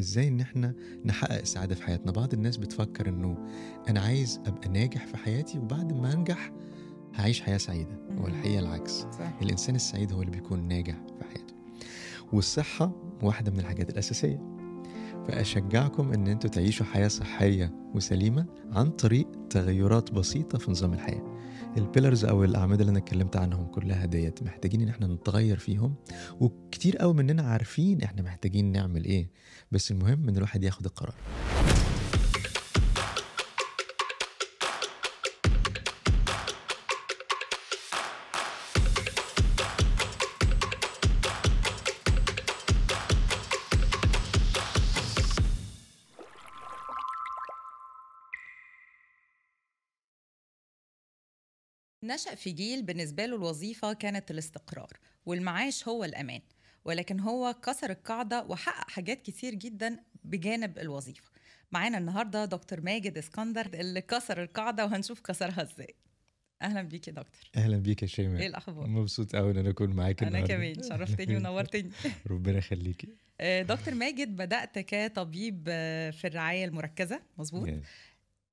إزاي إن إحنا نحقق السعاده في حياتنا. بعض الناس بتفكر إنه أنا عايز أبقى ناجح في حياتي وبعد ما أنجح هعيش حياة سعيدة. مم. والحقيقة العكس. صح. الإنسان السعيد هو اللي بيكون ناجح في حياته. والصحة واحدة من الحاجات الأساسية. فأشجعكم إن أنتوا تعيشوا حياة صحية وسليمة عن طريق تغيرات بسيطة في نظام الحياة. البيلرز أو الأعمدة اللي أنا اتكلمت عنهم كلها ديت محتاجين إن إحنا نتغير فيهم وكتير قوي مننا عارفين إحنا محتاجين نعمل إيه بس المهم إن الواحد ياخد القرار. نشأ في جيل بالنسبة له الوظيفة كانت الاستقرار والمعاش هو الأمان ولكن هو كسر القاعدة وحقق حاجات كتير جدا بجانب الوظيفة معانا النهاردة دكتور ماجد اسكندر اللي كسر القاعدة وهنشوف كسرها إزاي أهلا بيك يا دكتور أهلا بيك يا إيه شيماء الأخبار؟ مبسوط قوي إن أنا أكون معاك أنا النهاردة. كمان شرفتني ونورتني ربنا يخليكي آه، دكتور ماجد بدأت كطبيب آه، في الرعاية المركزة مظبوط؟ Yes.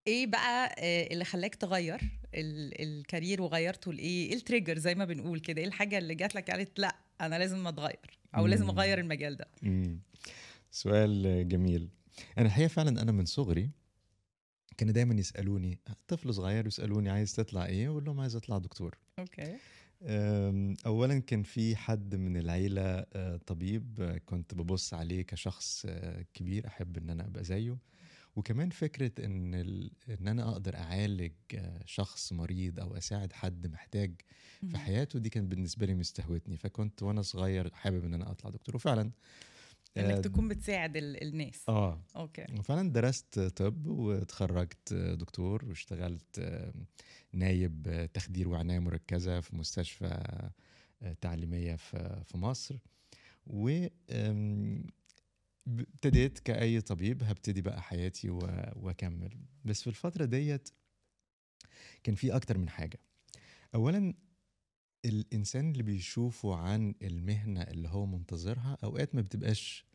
إيه بقى آه، اللي خلاك تغير ال- ال career وغيرته لإيه؟ إيه ال trigger زي ما بنقول كده؟ إيه الحاجة اللي جات لك قالت لأ أنا لازم أو لازم مم. أغير المجال ده؟ مم. سؤال جميل أنا الحقيقة فعلا أنا من صغري كانوا دايما يسألوني طفل صغير يسألوني عايز تطلع إيه أقول لهم عايز أطلع دكتور okay اولا كان في حد من العيلة آه، طبيب آه، كنت ببص عليه كشخص كبير أحب إن أنا أبقى زيه وكمان فكرة إن ال... إن أنا أقدر أعالج آه، شخص مريض أو أساعد حد محتاج في حياته دي كانت بالنسبة لي مستهوياني. فكنت وأنا صغير حابب إن أنا أطلع دكتور. وفعلا آه، انك تكون بتساعد ال- الناس. آه. okay. وفعلا درست طب واتخرجت دكتور واشتغلت آه، نايب آه، تخدير وعناية مركزة في مستشفى آه، تعليمية في في مصر. و ابتديت كأي طبيب هبتدي بقى حياتي وأكمل بس في الفترة ديت كان في أكتر من حاجة أولا الإنسان اللي بيشوفه عن المهنة اللي هو منتظرها أوقات ما بتبقاش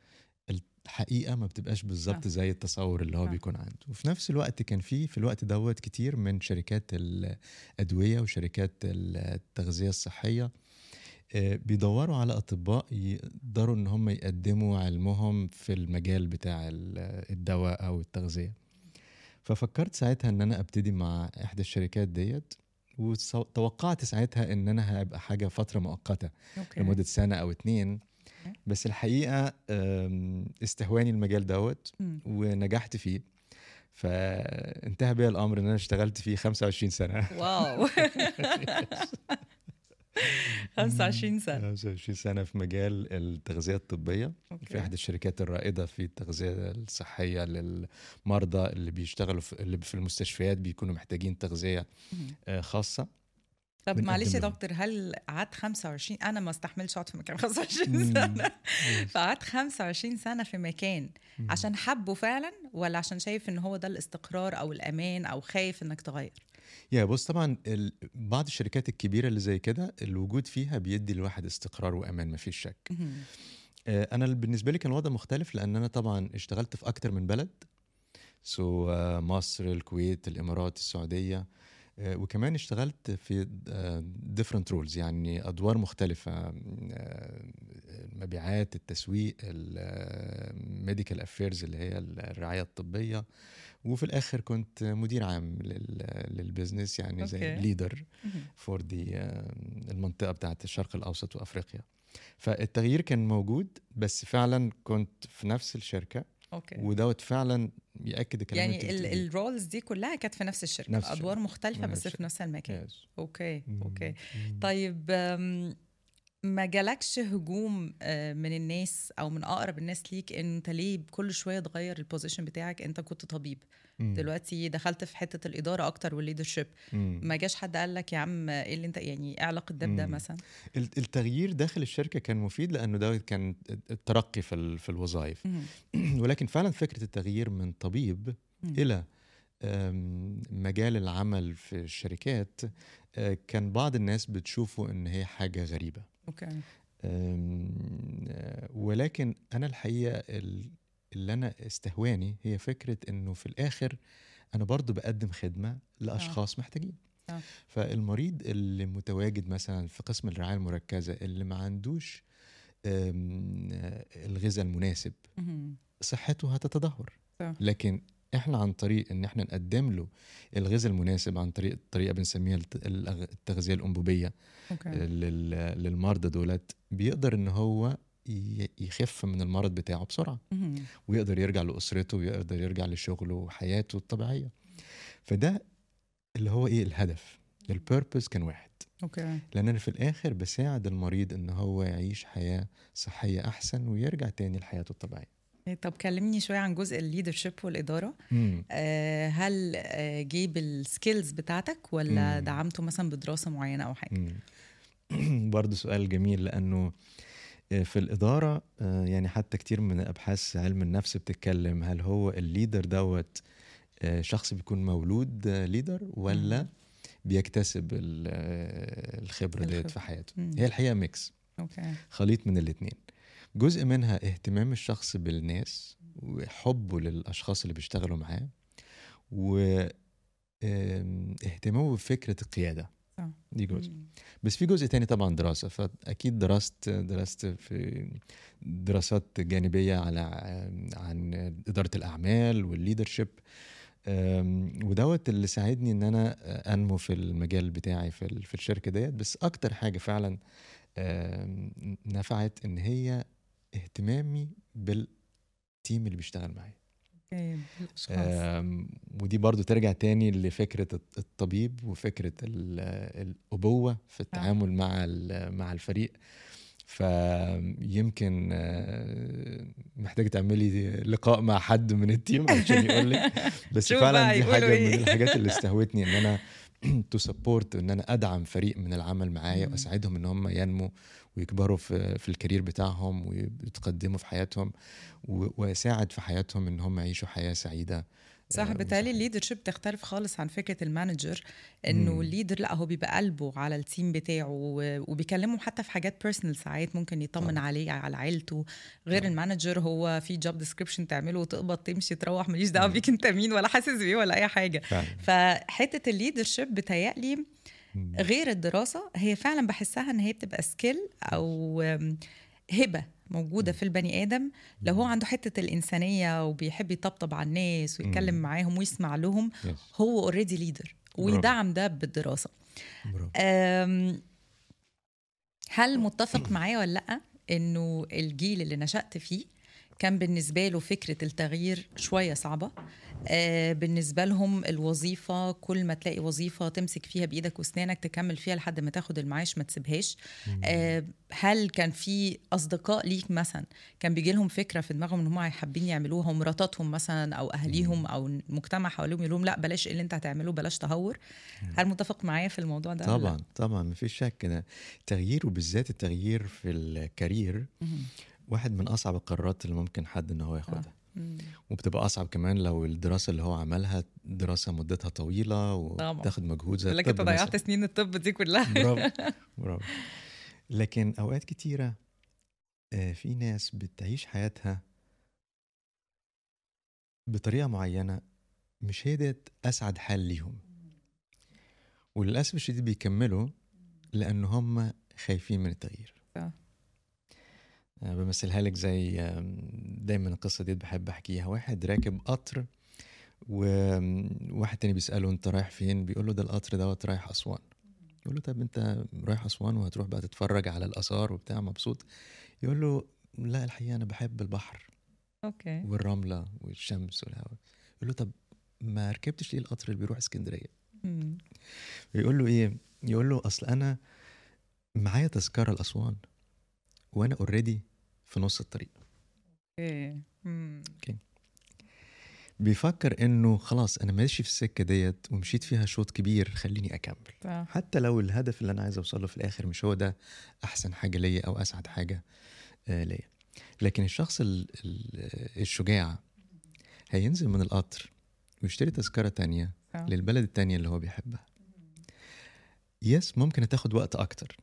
الحقيقة ما بتبقاش بالظبط. زي التصور اللي هو. بيكون عنده وفي نفس الوقت كان في في الوقت دوت كتير من شركات الأدوية وشركات التغذية الصحية بيدوروا على أطباء يقدروا إن هم يقدموا علمهم في المجال بتاع ال- الدواء أو التغذية. ففكرت ساعتها إن أنا أبتدي مع إحدى الشركات ديت وتوقعت ساعتها إن أنا هبقى حاجة فترة مؤقتة okay. لمدة سنة أو اتنين. okay. بس الحقيقة آم، استهواني المجال دوت. ونجحت فيه. فانتهى بيا الأمر إن أنا اشتغلت فيه 25 سنة. wow. 25 سنة 25 سنة في مجال التغذية الطبية في أوكي احدى الشركات الرائدة في التغذية الصحية للمرضى اللي بيشتغلوا في اللي في المستشفيات بيكونوا محتاجين تغذية. آه، خاصة طب معلش يا. دكتور هل قعدت 25 أنا ما استحملش أقعد في مكان 25 مم. سنة فقعدت 25 سنة في مكان. عشان حبه فعلا ولا عشان شايف إن هو ده الاستقرار أو الأمان أو خايف إنك تغير يا بص طبعا ال- بعض الشركات الكبيرة اللي زي كده الوجود فيها بيدي الواحد استقرار وأمان ما فيش شك. آه، أنا بالنسبة لي كان الوضع مختلف لأن أنا طبعا اشتغلت في أكتر من بلد. so مصر الكويت الإمارات السعودية. آه، وكمان اشتغلت في different roles يعني أدوار مختلفة. آه، المبيعات التسويق ال medical affairs اللي هي الرعاية الطبية. وفي الآخر كنت مدير عام لل- لل business يعني زي. leader. for the المنطقة بتاعت الشرق الأوسط وأفريقيا فالتغيير كان موجود بس فعلا كنت في نفس الشركة okay ودوت فعلا يأكد الكلام يعني. ال roles دي كلها كانت في نفس الشركة نفس أدوار. مختلفة نفس بس في. نفس المكان. okay. okay. طيب ما جالكش هجوم آه، من الناس أو من أقرب الناس ليك إن أنت ليه كل شوية تغير ال position بتاعك أنت كنت طبيب مم. دلوقتي دخلت في حتة الإدارة أكتر وال leadership. ما جاش حد قال لك يا عم إيه اللي أنت يعني إيه علاقة ده. مثلا ال- التغيير داخل الشركة كان مفيد لأنه ده كان الترقي في في الوظائف. ولكن فعلا فكرة التغيير من طبيب مم. إلى مجال العمل في الشركات آه، كان بعض الناس بتشوفه إن هي حاجة غريبة okay آه، ولكن أنا الحقيقة ال- اللي أنا استهواني هي فكرة إنه في الآخر أنا برضو بقدم خدمة لأشخاص محتاجين آه. فالمريض اللي متواجد مثلا في قسم الرعاية المركزة اللي ما عندوش الغذاء المناسب. صحته هتتدهور. لكن إحنا عن طريق إن إحنا نقدم له الغذاء المناسب عن طريق طريقه بنسميها التغذية الأنبوبية. لل- للمرضى دولت بيقدر إن هو يخف من المرض بتاعه بسرعة. مهم. ويقدر يرجع لأسرته ويقدر يرجع لشغله وحياته الطبيعية. فده اللي هو إيه؟ الهدف. ال purpose كان واحد. okay. لأن أنا في الآخر بساعد المريض إن هو يعيش حياة صحية أحسن ويرجع تاني لحياته الطبيعية. طب كلمني شوية عن جزء ال leadership والإدارة مم. آه، هل آه، جه بال skills بتاعتك ولا مم. دعمته مثلا بدراسة معينة أو حاجة. برضه سؤال جميل لأنه آه، في الإدارة آه، يعني حتى كتير من أبحاث علم النفس بتتكلم هل هو ال leader دوت آه، شخص بيكون مولود leader ولا. بيكتسب ال- آه، الخبرة ديت الخبرة. في حياته مم. هي الحقيقة mix okay خليط من الاتنين جزء منها اهتمام الشخص بالناس وحبه للأشخاص اللي بيشتغلوا معاه و آم، اهتمامه بفكرة القيادة صح. دي جزء. بس في جزء تاني طبعا دراسة فأكيد درست درست في دراسات جانبية على عن إدارة الأعمال وال leadership ودوت اللي ساعدني إن أنا أنمو في المجال بتاعي في في الشركة ديت بس أكتر حاجة فعلا نفعت إن هي اهتمامي بال team اللي بيشتغل معايا. ودي برضو ترجع تاني لفكرة الط- الطبيب وفكرة ال- الأبوة في التعامل مع مع الفريق. فيمكن آه، محتاج تعملي لقاء مع حد من ال team عشان يقول لك. بس فعلا دي يقولوا حاجة إيه. من الحاجات اللي استهوتني إن أنا to support إن أنا أدعم فريق من العمل معايا. وأساعدهم إن هم ينموا ويكبروا في في ال career بتاعهم ويتقدموا في حياتهم و- واساعد في حياتهم إن هم يعيشوا حياة سعيدة صح آه، بالتالي وصحية. ال leadership تختلف خالص عن فكرة ال manager إنه. ال leader لأ هو بيبقى قلبه على ال team بتاعه وبيكلمهم حتى في حاجات personal ساعات ممكن يطمن طبعا. عليه على عيلته غير طبعا. ال manager هو في job description تعمله وتقبض تمشي تروح ماليش دعوة. بيك أنت مين ولا حاسس بيه ولا أي حاجة فحتة ال leadership بتهيألي مم. غير الدراسة هي فعلا بحسها إن هي بتبقى skill أو هبة موجودة في البني آدم لو هو عنده حتة الإنسانية وبيحب يطبطب على الناس ويتكلم. معاهم ويسمع لهم. هو already leader. ويدعم ده. أم، هل متفق معايا ولا لأ إنه الجيل اللي نشأت فيه كان بالنسبة له فكرة التغيير شوية صعبة بالنسبة لهم الوظيفة كل ما تلاقي وظيفة تمسك فيها بإيدك وأسنانك تكمل فيها لحد ما تاخد المعاش ما تسيبهاش. آه هل كان في أصدقاء ليك مثلا كان بيجي لهم فكرة في دماغهم إن هم حابين يعملوها ومراتاتهم مثلا أو أهليهم أو المجتمع حواليهم يقول لهم لا بلاش اللي أنت هتعمله بلاش تهور. هل متفق معايا في الموضوع ده؟ طبعا طبعا مفيش شك التغيير وبالذات التغيير في الكارير. واحد من أصعب القرارات اللي ممكن حد إن هو ياخدها. مم. وبتبقى أصعب كمان لو الدراسة اللي هو عملها دراسة مدتها طويلة طبعا. وتاخد مجهود زي لك انت ضيعت. سنين الطب دي كلها برافو برافو لكن أوقات كتيرة آه، في ناس بتعيش حياتها بطريقة معينة مش هي ديت أسعد حال ليهم وللأسف الشديد بيكملوا لأن هم خايفين من التغيير صح. بمثلها لك زي دايما القصة دي بحب أحكيها. واحد راكب قطر وواحد تاني بيسأله أنت رايح فين؟ بيقول له ده القطر دوت رايح أسوان. يقول له طب أنت رايح أسوان وهتروح بقى تتفرج على الآثار وبتاع مبسوط. يقول له لا الحقيقة أنا بحب البحر okay. والرملة والشمس والهواء. يقول له طب ما ركبتش ليه القطر اللي بيروح اسكندرية؟ مم. يقول له إيه؟ يقول له أصل أنا معايا تذكرة لأسوان وأنا already في نص الطريق. okay. مم. بيفكر إنه خلاص أنا ماشي في السكة ديت ومشيت فيها شوط كبير خليني أكمل. حتى لو الهدف اللي أنا عايز اوصله في الآخر مش هو ده أحسن حاجة ليا أو أسعد حاجة آه، ليا. لكن الشخص ال- ال- الشجاع هينزل من القطر ويشتري تذكرة تانية. للبلد التانية اللي هو بيحبها. يس ممكن هتاخد وقت أكتر.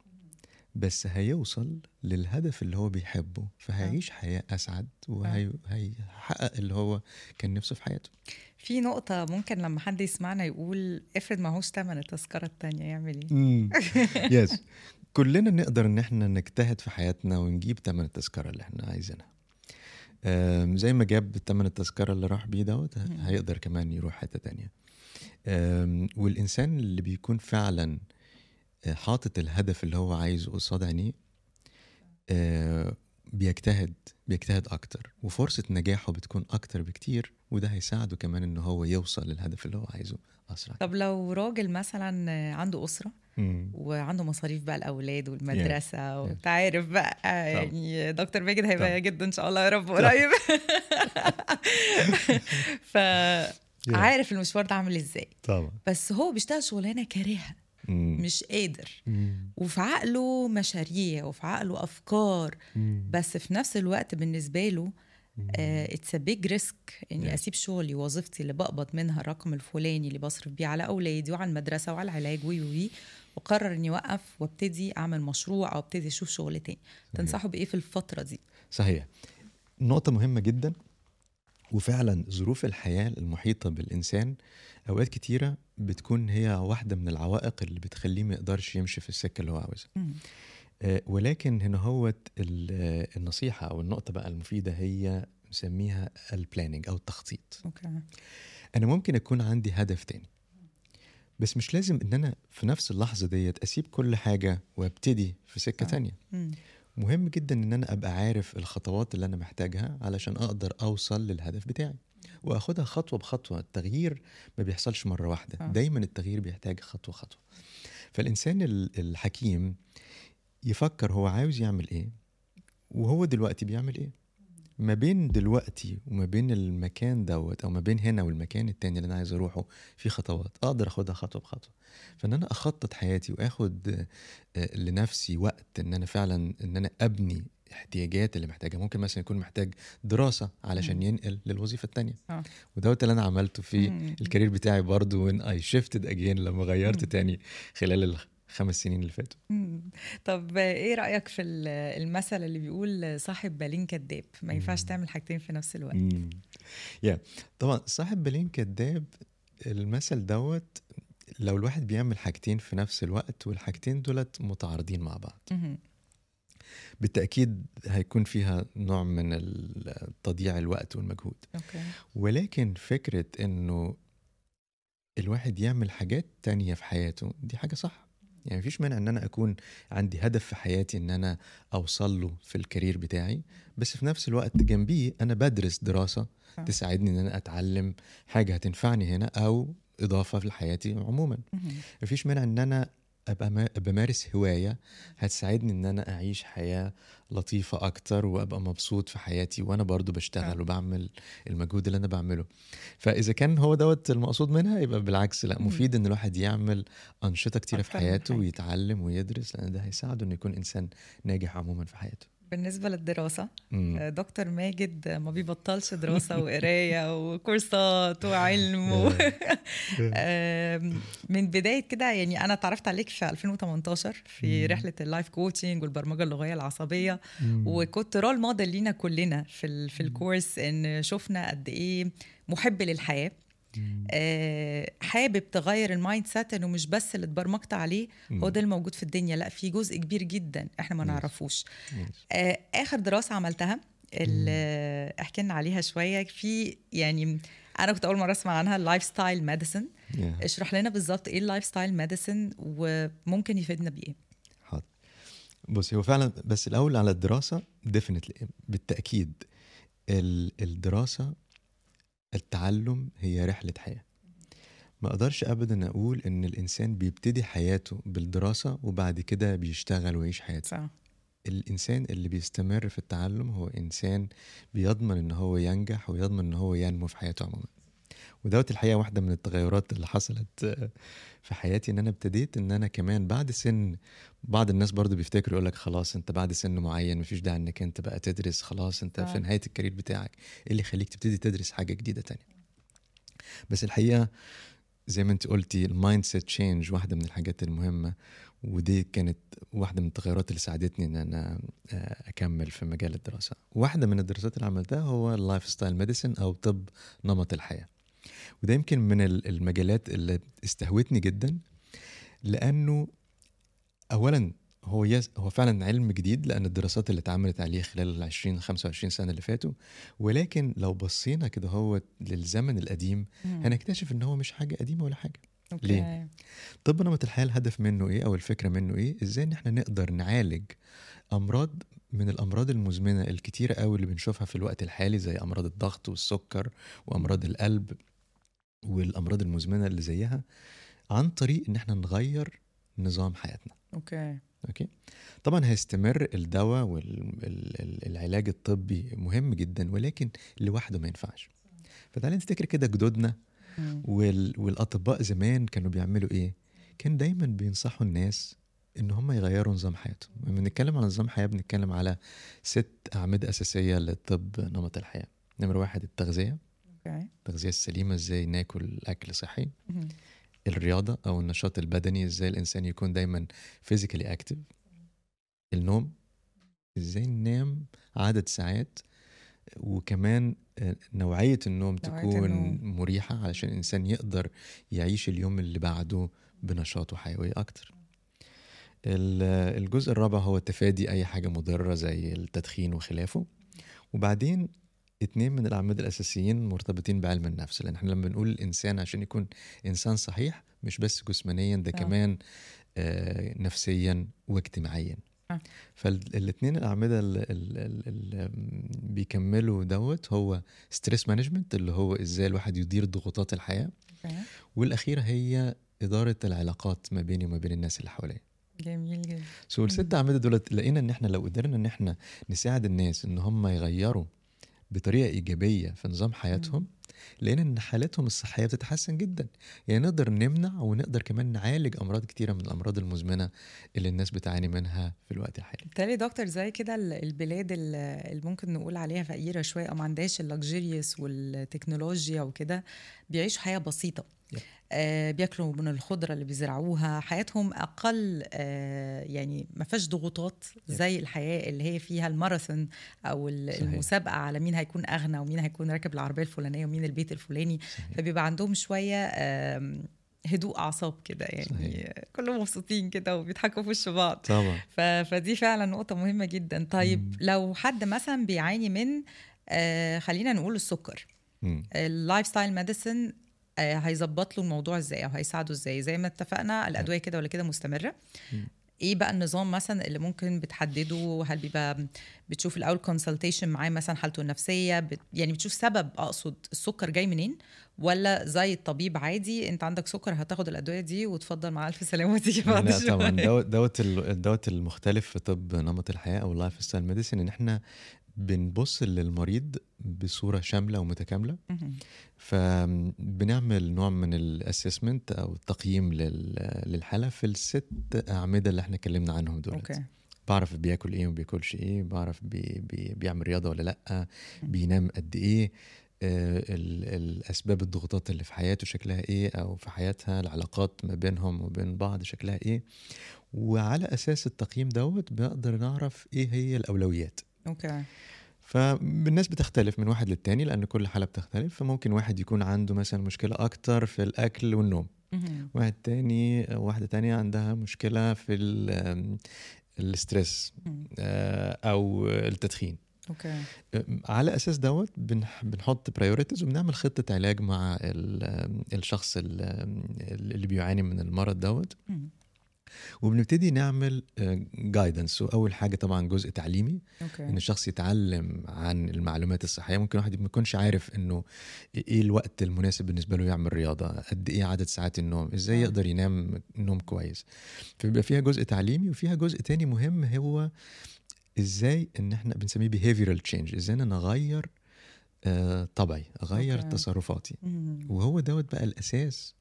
بس هيوصل للهدف اللي هو بيحبه فهيعيش حياة أسعد وهيحقق اللي هو كان نفسه في حياته. في نقطة ممكن لما حد يسمعنا يقول افرض معهوش تمن التذكرة التانية يعمل إيه؟ يس كلنا نقدر إن إحنا نجتهد في حياتنا ونجيب تمن التذكرة اللي إحنا عايزينها. زي ما جاب تمن التذكرة اللي راح بيه دوت هيقدر كمان يروح حتة تانية. والإنسان اللي بيكون فعلا آه، حاطط الهدف اللي هو عايزه قصاد عينيه آه، بيجتهد بيجتهد أكتر وفرصة نجاحه بتكون أكتر بكتير وده هيساعده كمان إن هو يوصل للهدف اللي هو عايزه أسرع. طب لو راجل مثلا عنده أسرة مم. وعنده مصاريف بقى الأولاد والمدرسة yeah. وأنت عارف بقى يعني دكتور ماجد هيبقى جدا إن شاء الله يا رب قريب. ف عارف المشوار ده عامل إزاي. طبعا. بس هو بيشتغل شغلانة كارهها. مش قادر. وفي عقله مشاريع وفي عقله أفكار. بس في نفس الوقت بالنسبة له it's big risk إني أسيب شغلي ووظيفتي اللي بقبض منها الرقم الفلاني اللي بصرف بيه على أولادي وعلى المدرسة وعلى العلاج وي وي وقرر إني أوقف وأبتدي أعمل مشروع أو أبتدي أشوف شغل تاني. تنصحوا بإيه في الفترة دي؟ صحيح. نقطة مهمة جدا. وفعلا ظروف الحياة المحيطة بالإنسان أوقات كتيرة بتكون هي واحدة من العوائق اللي بتخليه ما يقدرش يمشي في السكة اللي هو عاوزها. آه ولكن هنا هو النصيحة أو النقطة بقى المفيدة هي نسميها ال planning أو التخطيط. okay. أنا ممكن يكون عندي هدف تاني بس مش لازم إن أنا في نفس اللحظة ديت أسيب كل حاجة وأبتدي في سكة صح. تانية. مم. مهم جدا إن أنا أبقى عارف الخطوات اللي أنا محتاجها علشان أقدر أوصل للهدف بتاعي. وأخدها خطوة بخطوة. التغيير ما بيحصلش مرة واحدة. آه. دايما التغيير بيحتاج خطوة خطوة. فالإنسان الحكيم يفكر هو عاوز يعمل إيه وهو دلوقتي بيعمل إيه. ما بين دلوقتي وما بين المكان دوت أو ما بين هنا والمكان التاني اللي أنا عايز أروحه في خطوات أقدر أخدها خطوة بخطوة فإن أنا أخطط حياتي وآخد آه، لنفسي وقت إن أنا فعلا إن أنا أبني احتياجات اللي محتاجها ممكن مثلا يكون محتاج دراسة علشان مم. ينقل للوظيفة الثانية آه. ودوت اللي أنا عملته في مم. الكارير بتاعي برضو وين اي شيفتد اجين لما غيرت مم. تاني خلال الخمس سنين اللي فاتوا. طب إيه رأيك في المثل اللي بيقول صاحب بالين كذاب؟ ما ينفعش تعمل حاجتين في نفس الوقت. يا yeah. طبعا صاحب بالين كذاب المثل دوت لو الواحد بيعمل حاجتين في نفس الوقت والحاجتين دولت متعارضين مع بعض. بالتأكيد هيكون فيها نوع من تضييع الوقت والمجهود. أوكي. ولكن فكرة إنه الواحد يعمل حاجات تانية في حياته دي حاجة صح. يعني مفيش مانع إن أنا أكون عندي هدف في حياتي إن أنا أوصل له في الكارير بتاعي. بس في نفس الوقت جنبيه أنا بدرس دراسة تساعدني إن أنا أتعلم حاجة هتنفعني هنا أو إضافة لحياتي عموما. مفيش مانع إن أنا أبقى بمارس هواية هتساعدني إن أنا أعيش حياة لطيفة أكتر وأبقى مبسوط في حياتي وأنا برضو بشتغل. وبعمل المجهود اللي أنا بعمله. فإذا كان هو دوت المقصود منها يبقى بالعكس لأ مفيد إن الواحد يعمل أنشطة كتيرة في حياته ويتعلم ويدرس لأن ده هيساعده إنه يكون إنسان ناجح عموما في حياته. بالنسبة للدراسة مم. آه، دكتور ماجد ما بيبطلش دراسة وقراية وكورسات وعلم و... من بداية كده يعني أنا اتعرفت عليك في 2018 في مم. رحلة ال life coaching والبرمجة اللغوية العصبية مم. وكنت role model لينا كلنا في, ال... في الكورس إن شفنا قد إيه محب للحياة حابب تغير ال mindset انه مش بس اللي اتبرمجت عليه هو ده الموجود في الدنيا. لا في جزء كبير جدا إحنا ما نعرفوش. آه آخر دراسة عملتها اللي احكي لنا عليها شوية. في يعني أنا كنت أول مرة أسمع عنها ال lifestyle medicine اشرح لنا بالظبط إيه ال lifestyle medicine وممكن يفيدنا بإيه. حاضر. بصي هو فعلا بس الأول على الدراسة definitely بالتأكيد الدراسة التعلم هي رحلة حياة. ما أقدرش ابدا أقول إن الإنسان بيبتدي حياته بالدراسة وبعد كده بيشتغل ويعيش حياته. صح. الإنسان اللي بيستمر في التعلم هو إنسان بيضمن إن هو ينجح ويضمن إن هو ينمو في حياته عموما. ودوت الحقيقة واحدة من التغيرات اللي حصلت في حياتي إن أنا ابتديت إن أنا كمان بعد سن بعض الناس برضو بيفتكروا يقول لك خلاص أنت بعد سن معين مفيش داعي إنك أنت بقى تدرس خلاص أنت آه. في نهاية الكارير بتاعك. إيه اللي يخليك تبتدي تدرس حاجة جديدة تانية؟ بس الحقيقة زي ما أنت قلتي ال mindset change واحدة من الحاجات المهمة ودي كانت واحدة من التغيرات اللي ساعدتني إن أنا آه، أكمل في مجال الدراسة. واحدة من الدراسات اللي عملتها هو ال lifestyle medicine أو طب نمط الحياة. وده يمكن من ال- المجالات اللي استهوتني جدا لأنه اولا هو yes هو فعلا علم جديد لأن الدراسات اللي اتعملت عليه خلال ال 20 25 سنة اللي فاتوا ولكن لو بصينا كده هو للزمن القديم مم. هنكتشف إن هو مش حاجة قديمة ولا حاجة okay. ليه؟ طب نمط الحياة الهدف منه إيه أو الفكرة منه إيه إزاي إن إحنا نقدر نعالج أمراض من الأمراض المزمنة الكتيرة قوي اللي بنشوفها في الوقت الحالي زي أمراض الضغط والسكر وأمراض القلب والأمراض المزمنة اللي زيها عن طريق إن إحنا نغير نظام حياتنا. okay. okay؟ طبعا هيستمر الدواء والعلاج الطبي مهم جدا ولكن لوحده ما ينفعش. فتعالى نفتكر كده جدودنا. وال... والأطباء زمان كانوا بيعملوا إيه؟ كان دايما بينصحوا الناس إن هم يغيروا نظام حياتهم. لما بنتكلم على نظام حياة بنتكلم على ست أعمدة أساسية للطب نمط الحياة. نمرة واحد التغذية. التغذيه السليمه إزاي ناكل أكل صحي. الرياضة أو النشاط البدني إزاي الإنسان يكون دايما physically active النوم إزاي ننام عدد ساعات. وكمان آه، نوعية النوم نوعية تكون النوم. مريحة علشان الإنسان يقدر يعيش اليوم اللي بعده بنشاط وحيوية أكتر. ال- الجزء الرابع هو تفادي أي حاجة مضرة زي التدخين وخلافه. وبعدين اتنين من الأعمدة الأساسيين مرتبطين بعلم النفس لأن إحنا لما بنقول الإنسان عشان يكون إنسان صحيح مش بس جسمانيا ده آه. كمان آه، نفسيا واجتماعيا. آه. فالاثنين الأعمدة اللي بيكملوا دوت هو stress management اللي هو إزاي الواحد يدير ضغوطات الحياة. okay. والأخيرة هي إدارة العلاقات ما بيني وما بين الناس اللي حواليا. جميل جدا. so الست أعمدة دولت لقينا إن إحنا لو قدرنا إن إحنا نساعد الناس إن هم يغيروا بطريقة إيجابية في نظام حياتهم لقينا إن حالتهم الصحية بتتحسن جدا. يعني نقدر نمنع ونقدر كمان نعالج أمراض كتيرة من الأمراض المزمنة اللي الناس بتعاني منها في الوقت الحالي. بالتالي دكتور زي كده ال- البلاد ال- اللي ممكن نقول عليها فقيرة شوية أو ما عندهاش اللكجيريوس والتكنولوجيا وكده بيعيشوا حياة بسيطة. Yeah. آه بياكلوا من الخضرة اللي بيزرعوها. حياتهم أقل آه يعني ما فيهاش ضغوطات زي الحياة اللي هي فيها الماراثون أو ال- صحيح. المسابقة على مين هيكون أغنى ومين هيكون راكب العربية الفلانية ومين البيت الفلاني صحيح. فبيبقى عندهم شوية آم، هدوء أعصاب كده يعني صحيح. كلهم مبسوطين كده وبيضحكوا في وش بعض طبعا ف... فدي فعلا نقطة مهمة جدا طيب مم. لو حد مثلا بيعاني من آه خلينا نقول السكر. ال lifestyle medicine هيظبط له الموضوع إزاي أو هيساعده إزاي زي ما اتفقنا الأدوية كده ولا كده مستمرة. إيه بقى النظام مثلا اللي ممكن بتحدده؟ هل بيبقى بتشوف الأول consultation معاه مثلا حالته النفسية؟ بت- يعني بتشوف سبب أقصد السكر جاي منين؟ ولا زي الطبيب عادي أنت عندك سكر هتاخد الأدوية دي وتفضل مع ألف سلامة وتيجي بعد لا طبعا. دوت دوت دوت المختلف في طب نمط الحياة أو ال lifestyle medicine إن إحنا بنبص للمريض بصورة شاملة ومتكاملة. فبنعمل نوع من ال assessment أو التقييم لل- للحالة في الست أعمدة اللي إحنا اتكلمنا عنهم دول okay. بعرف بياكل إيه وما بياكلش إيه بعرف بي بي بيعمل رياضة ولا لأ بينام قد إيه آه، ال- الأسباب الضغوطات اللي في حياته شكلها إيه أو في حياتها العلاقات ما بينهم وبين بعض شكلها إيه. وعلى أساس التقييم دوت بنقدر نعرف إيه هي الأولويات. okay فالناس بتختلف من واحد للتاني لأن كل حالة بتختلف فممكن واحد يكون عنده مثلا مشكلة أكتر في الأكل والنوم. واحد تاني واحدة تانية عندها مشكلة في ال stress. آه، أو التدخين okay على أساس دوت بنح- بنحط priorities وبنعمل خطة علاج مع الشخص اللي بيعاني من المرض دوت. وبنبتدي نعمل guidance واول حاجة طبعا جزء تعليمي إن okay الشخص يتعلم عن المعلومات الصحية ممكن واحد ما يكونش عارف إنه إيه الوقت المناسب بالنسبة له يعمل رياضة قد إيه عدد ساعات النوم إزاي آه. يقدر ينام نوم كويس فبيبقى فيها جزء تعليمي وفيها جزء تاني مهم هو إزاي إن إحنا بنسميه behavioral change إزاي أنا أغير آه طبعي أغير okay. تصرفاتي. وهو دوت بقى الأساس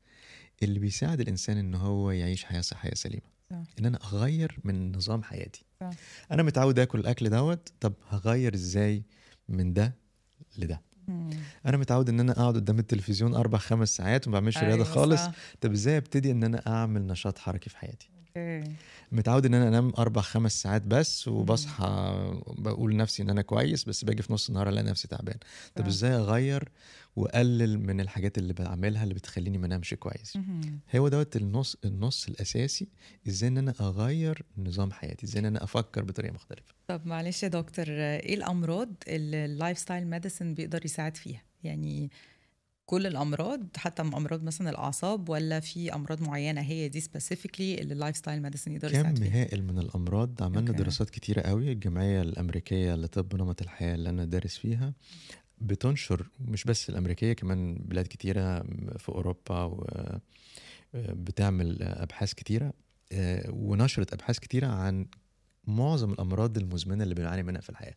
اللي بيساعد الإنسان إن هو يعيش حياة صحيه سليمة صح. إن أنا أغير من نظام حياتي صح. أنا متعود آكل الأكل دوت طب هغير إزاي من ده لده مم. أنا متعود إن أنا أقعد قدام التلفزيون أربع خمس ساعات وما بعملش رياضة أيوة خالص صح. طب إزاي أبتدي إن أنا أعمل نشاط حركي في حياتي أوكي متعود إن أنا أنام أربع خمس ساعات بس وبصحى بقول لنفسي إن أنا كويس بس باجي في نص النهار ألاقي نفسي تعبان طب. إزاي أغير واقلل من الحاجات اللي بعملها اللي بتخليني ما انامش كويس. هو دوت النص النص الأساسي إزاي إن أنا أغير نظام حياتي إزاي إن أنا أفكر بطريقة مختلفة. طب معلش يا دكتور إيه الأمراض اللي ال lifestyle medicine بيقدر يساعد فيها؟ يعني كل الأمراض حتى أمراض مثلا الأعصاب ولا في أمراض معينة هي دي specifically اللي ال lifestyle medicine يقدر كم يساعد فيها؟ هائل من الأمراض. عملنا okay. دراسات كتيرة قوي الجمعية الأمريكية لطب نمط الحياة اللي أنا دارس فيها. بتنشر مش بس الأمريكية كمان بلاد كتيرة في أوروبا و بتعمل أبحاث كتيرة آه، ونشرت أبحاث كتيرة عن معظم الأمراض المزمنة اللي بنعاني منها في الحياة.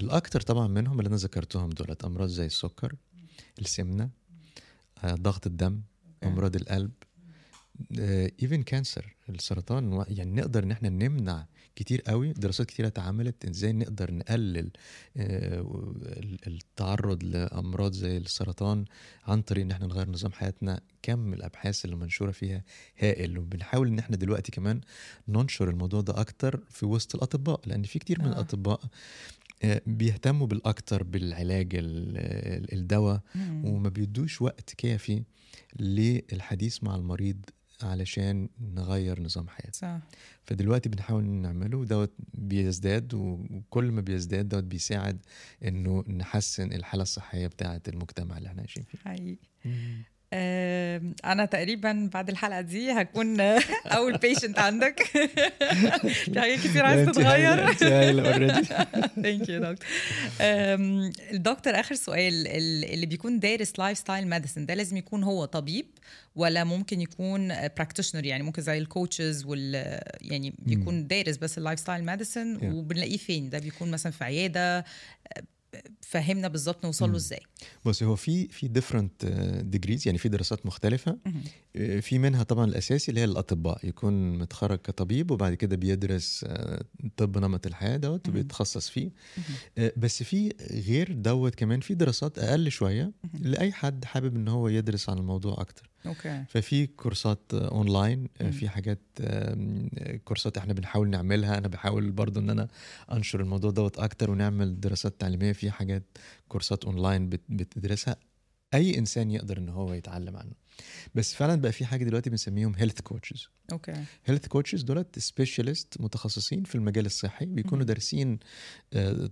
الأكتر طبعا منهم اللي أنا ذكرتهم دولت أمراض زي السكر السمنة آه، ضغط الدم أمراض القلب even cancer السرطان يعني نقدر إن إحنا نمنع كتير قوي دراسات كتيرة اتعملت إزاي نقدر نقلل آه، ال- التعرض لأمراض زي السرطان عن طريق إن إحنا نغير نظام حياتنا كم الأبحاث اللي منشورة فيها هائل وبنحاول إن إحنا دلوقتي كمان ننشر الموضوع ده أكتر في وسط الأطباء لأن في كتير من آه. الأطباء آه، بيهتموا بالأكتر بالعلاج ال- ال- الدواء. وما بيدوش وقت كافي للحديث مع المريض علشان نغير نظام حياته صح. فدلوقتي بنحاول نعمله دوت بيزداد وكل ما بيزداد دوت بيساعد إنه نحسن الحالة الصحية بتاعة المجتمع اللي إحنا عايشين فيه. حقيقي. أنا تقريبا بعد الحلقة دي هكون أول patient عندك. في حاجات كتير عايز تتغير. thank you دكتور. الدكتور آخر سؤال ال- اللي بيكون دارس lifestyle medicine ده لازم يكون هو طبيب ولا ممكن يكون practitioner يعني ممكن زي ال coaches وال يعني بيكون دارس بس ال lifestyle medicine. وبنلاقيه فين؟ ده بيكون مثلا في عيادة فهمنا بالظبط نوصل له. إزاي بص هو في في different degrees يعني في دراسات مختلفة. آه، في منها طبعا الأساسي اللي هي الأطباء يكون متخرج كطبيب وبعد كده بيدرس آه، طب نمط الحياة دوت. وبيتخصص فيه. آه، بس في غير دوت كمان في دراسات أقل شوية. لأي حد حابب إن هو يدرس عن الموضوع أكتر okay. ففي كورسات أونلاين آه،. في حاجات كورسات إحنا بنحاول نعملها. أنا بحاول برضو إن أنا أنشر الموضوع دوت أكتر ونعمل دراسات تعليمية. في حاجات كورسات أونلاين بت- بتدرسها. أي إنسان يقدر إن هو يتعلم عنه. بس فعلا بقى في حاجة دلوقتي بنسميهم health coaches okay. health coaches دولت specialist متخصصين في المجال الصحي بيكونوا. دارسين آه،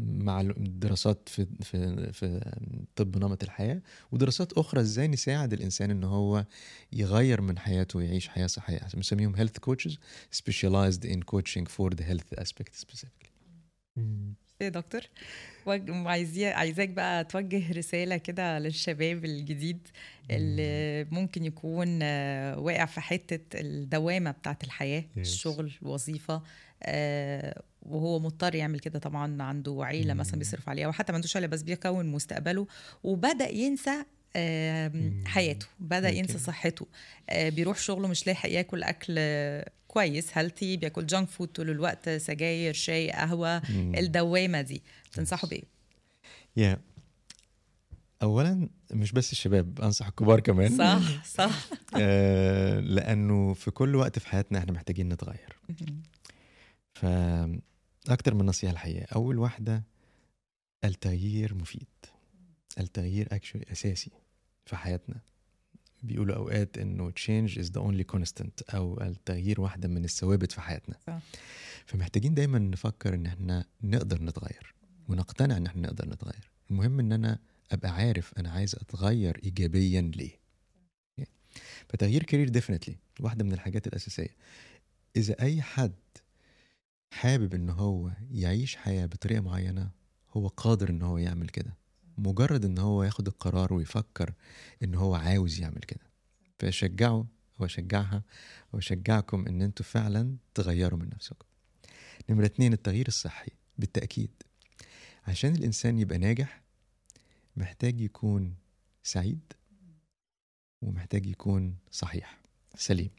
مع الدراسات في في في طب نمط الحياة ودراسات أخرى إزاي نساعد الإنسان إن هو يغير من حياته ويعيش حياة صحيه بنسميهم health coaches specialized in coaching for the health aspect specifically. يا دكتور عايزاك بقى توجه رسالة كده للشباب الجديد اللي ممكن يكون آه، واقع في حتة الدوامة بتاعت الحياة Yes. الشغل الوظيفة آه، وهو مضطر يعمل كده طبعا عنده عيلة مثلا. بيصرف عليها وحتى ما عندوش عيلة بس بيكون مستقبله وبدأ ينسى. حياته بدأ. ينسى صحته آه، بيروح شغله مش لاحق ياكل أكل كويس healthy بياكل junk food طول الوقت سجاير شاي قهوة مم. الدوامة دي. تنصحوا بإيه؟ يا اولا مش بس الشباب أنصح الكبار كمان. صح صح. آه، لأنه في كل وقت في حياتنا إحنا محتاجين نتغير. فأكتر من نصيحة الحقيقة أول واحدة التغيير مفيد. التغيير actually أساسي في حياتنا. بيقولوا أوقات إنه change is the only constant أو التغيير واحدة من الثوابت في حياتنا. صح. فمحتاجين دايما نفكر إن إحنا نقدر نتغير ونقتنع إن إحنا نقدر نتغير. المهم إن أنا أبقى عارف أنا عايز أتغير إيجابيا ليه. فتغيير career definitely واحدة من الحاجات الأساسية. إذا أي حد حابب إن هو يعيش حياة بطريقة معينة هو قادر إن هو يعمل كده. مجرد إن هو ياخد القرار ويفكر إن هو عاوز يعمل كده. فاشجعه وأشجعها وأشجعكم إن أنتوا فعلا تغيروا من نفسكم. نمرة اتنين التغيير الصحي. بالتأكيد. عشان الإنسان يبقى ناجح محتاج يكون سعيد ومحتاج يكون صحيح سليم.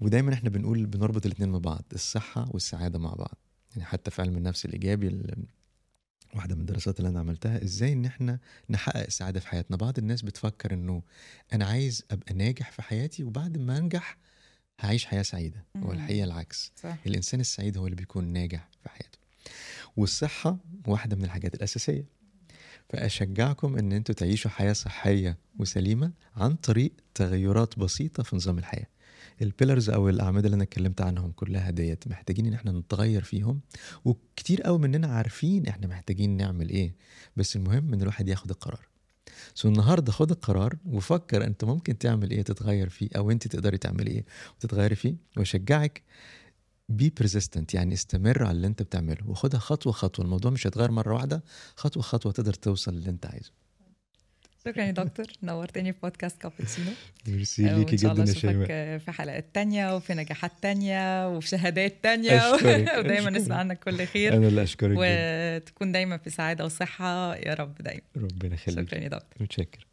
ودايما إحنا بنقول بنربط الاثنين مع بعض الصحة والسعادة مع بعض. يعني حتى في علم النفس الإيجابي ال- واحدة من الدراسات اللي أنا عملتها إزاي إن إحنا نحقق السعادة في حياتنا. بعض الناس بتفكر إنه أنا عايز أبقى ناجح في حياتي وبعد ما أنجح هعيش حياة سعيدة. مم. والحقيقة العكس. صح. الإنسان السعيد هو اللي بيكون ناجح في حياته. والصحة واحدة من الحاجات الأساسية. فأشجعكم إن أنتوا تعيشوا حياة صحية وسليمة عن طريق تغيرات بسيطة في نظام الحياة. ال pillars أو الأعمدة اللي أنا اتكلمت عنهم كلها ديت محتاجين إن إحنا نتغير فيهم وكتير قوي مننا عارفين إحنا محتاجين نعمل إيه بس المهم إن الواحد ياخد القرار. so النهارده خد القرار وفكر أنت ممكن تعمل إيه تتغير فيه أو أنت تقدري تعملي إيه وتتغيري فيه واشجعك be persistent يعني استمر على اللي أنت بتعمله وخدها خطوة خطوة الموضوع مش هيتغير مرة واحدة خطوة خطوة تقدر توصل للي أنت عايزه. شكرا يا دكتور. نورتني في بودكاست كابتشينو. ميرسي ليكي جدا يا شيماء. في حلقات تانية وفي نجاحات تانية وفي شهادات تانية. أشكرك، ودايما. نسمع عنك كل خير. أنا اللي أشكرك وتكون دايما في سعادة وصحة. يا رب دايما. ربنا يخليك. شكرا يا دكتور. متشكر.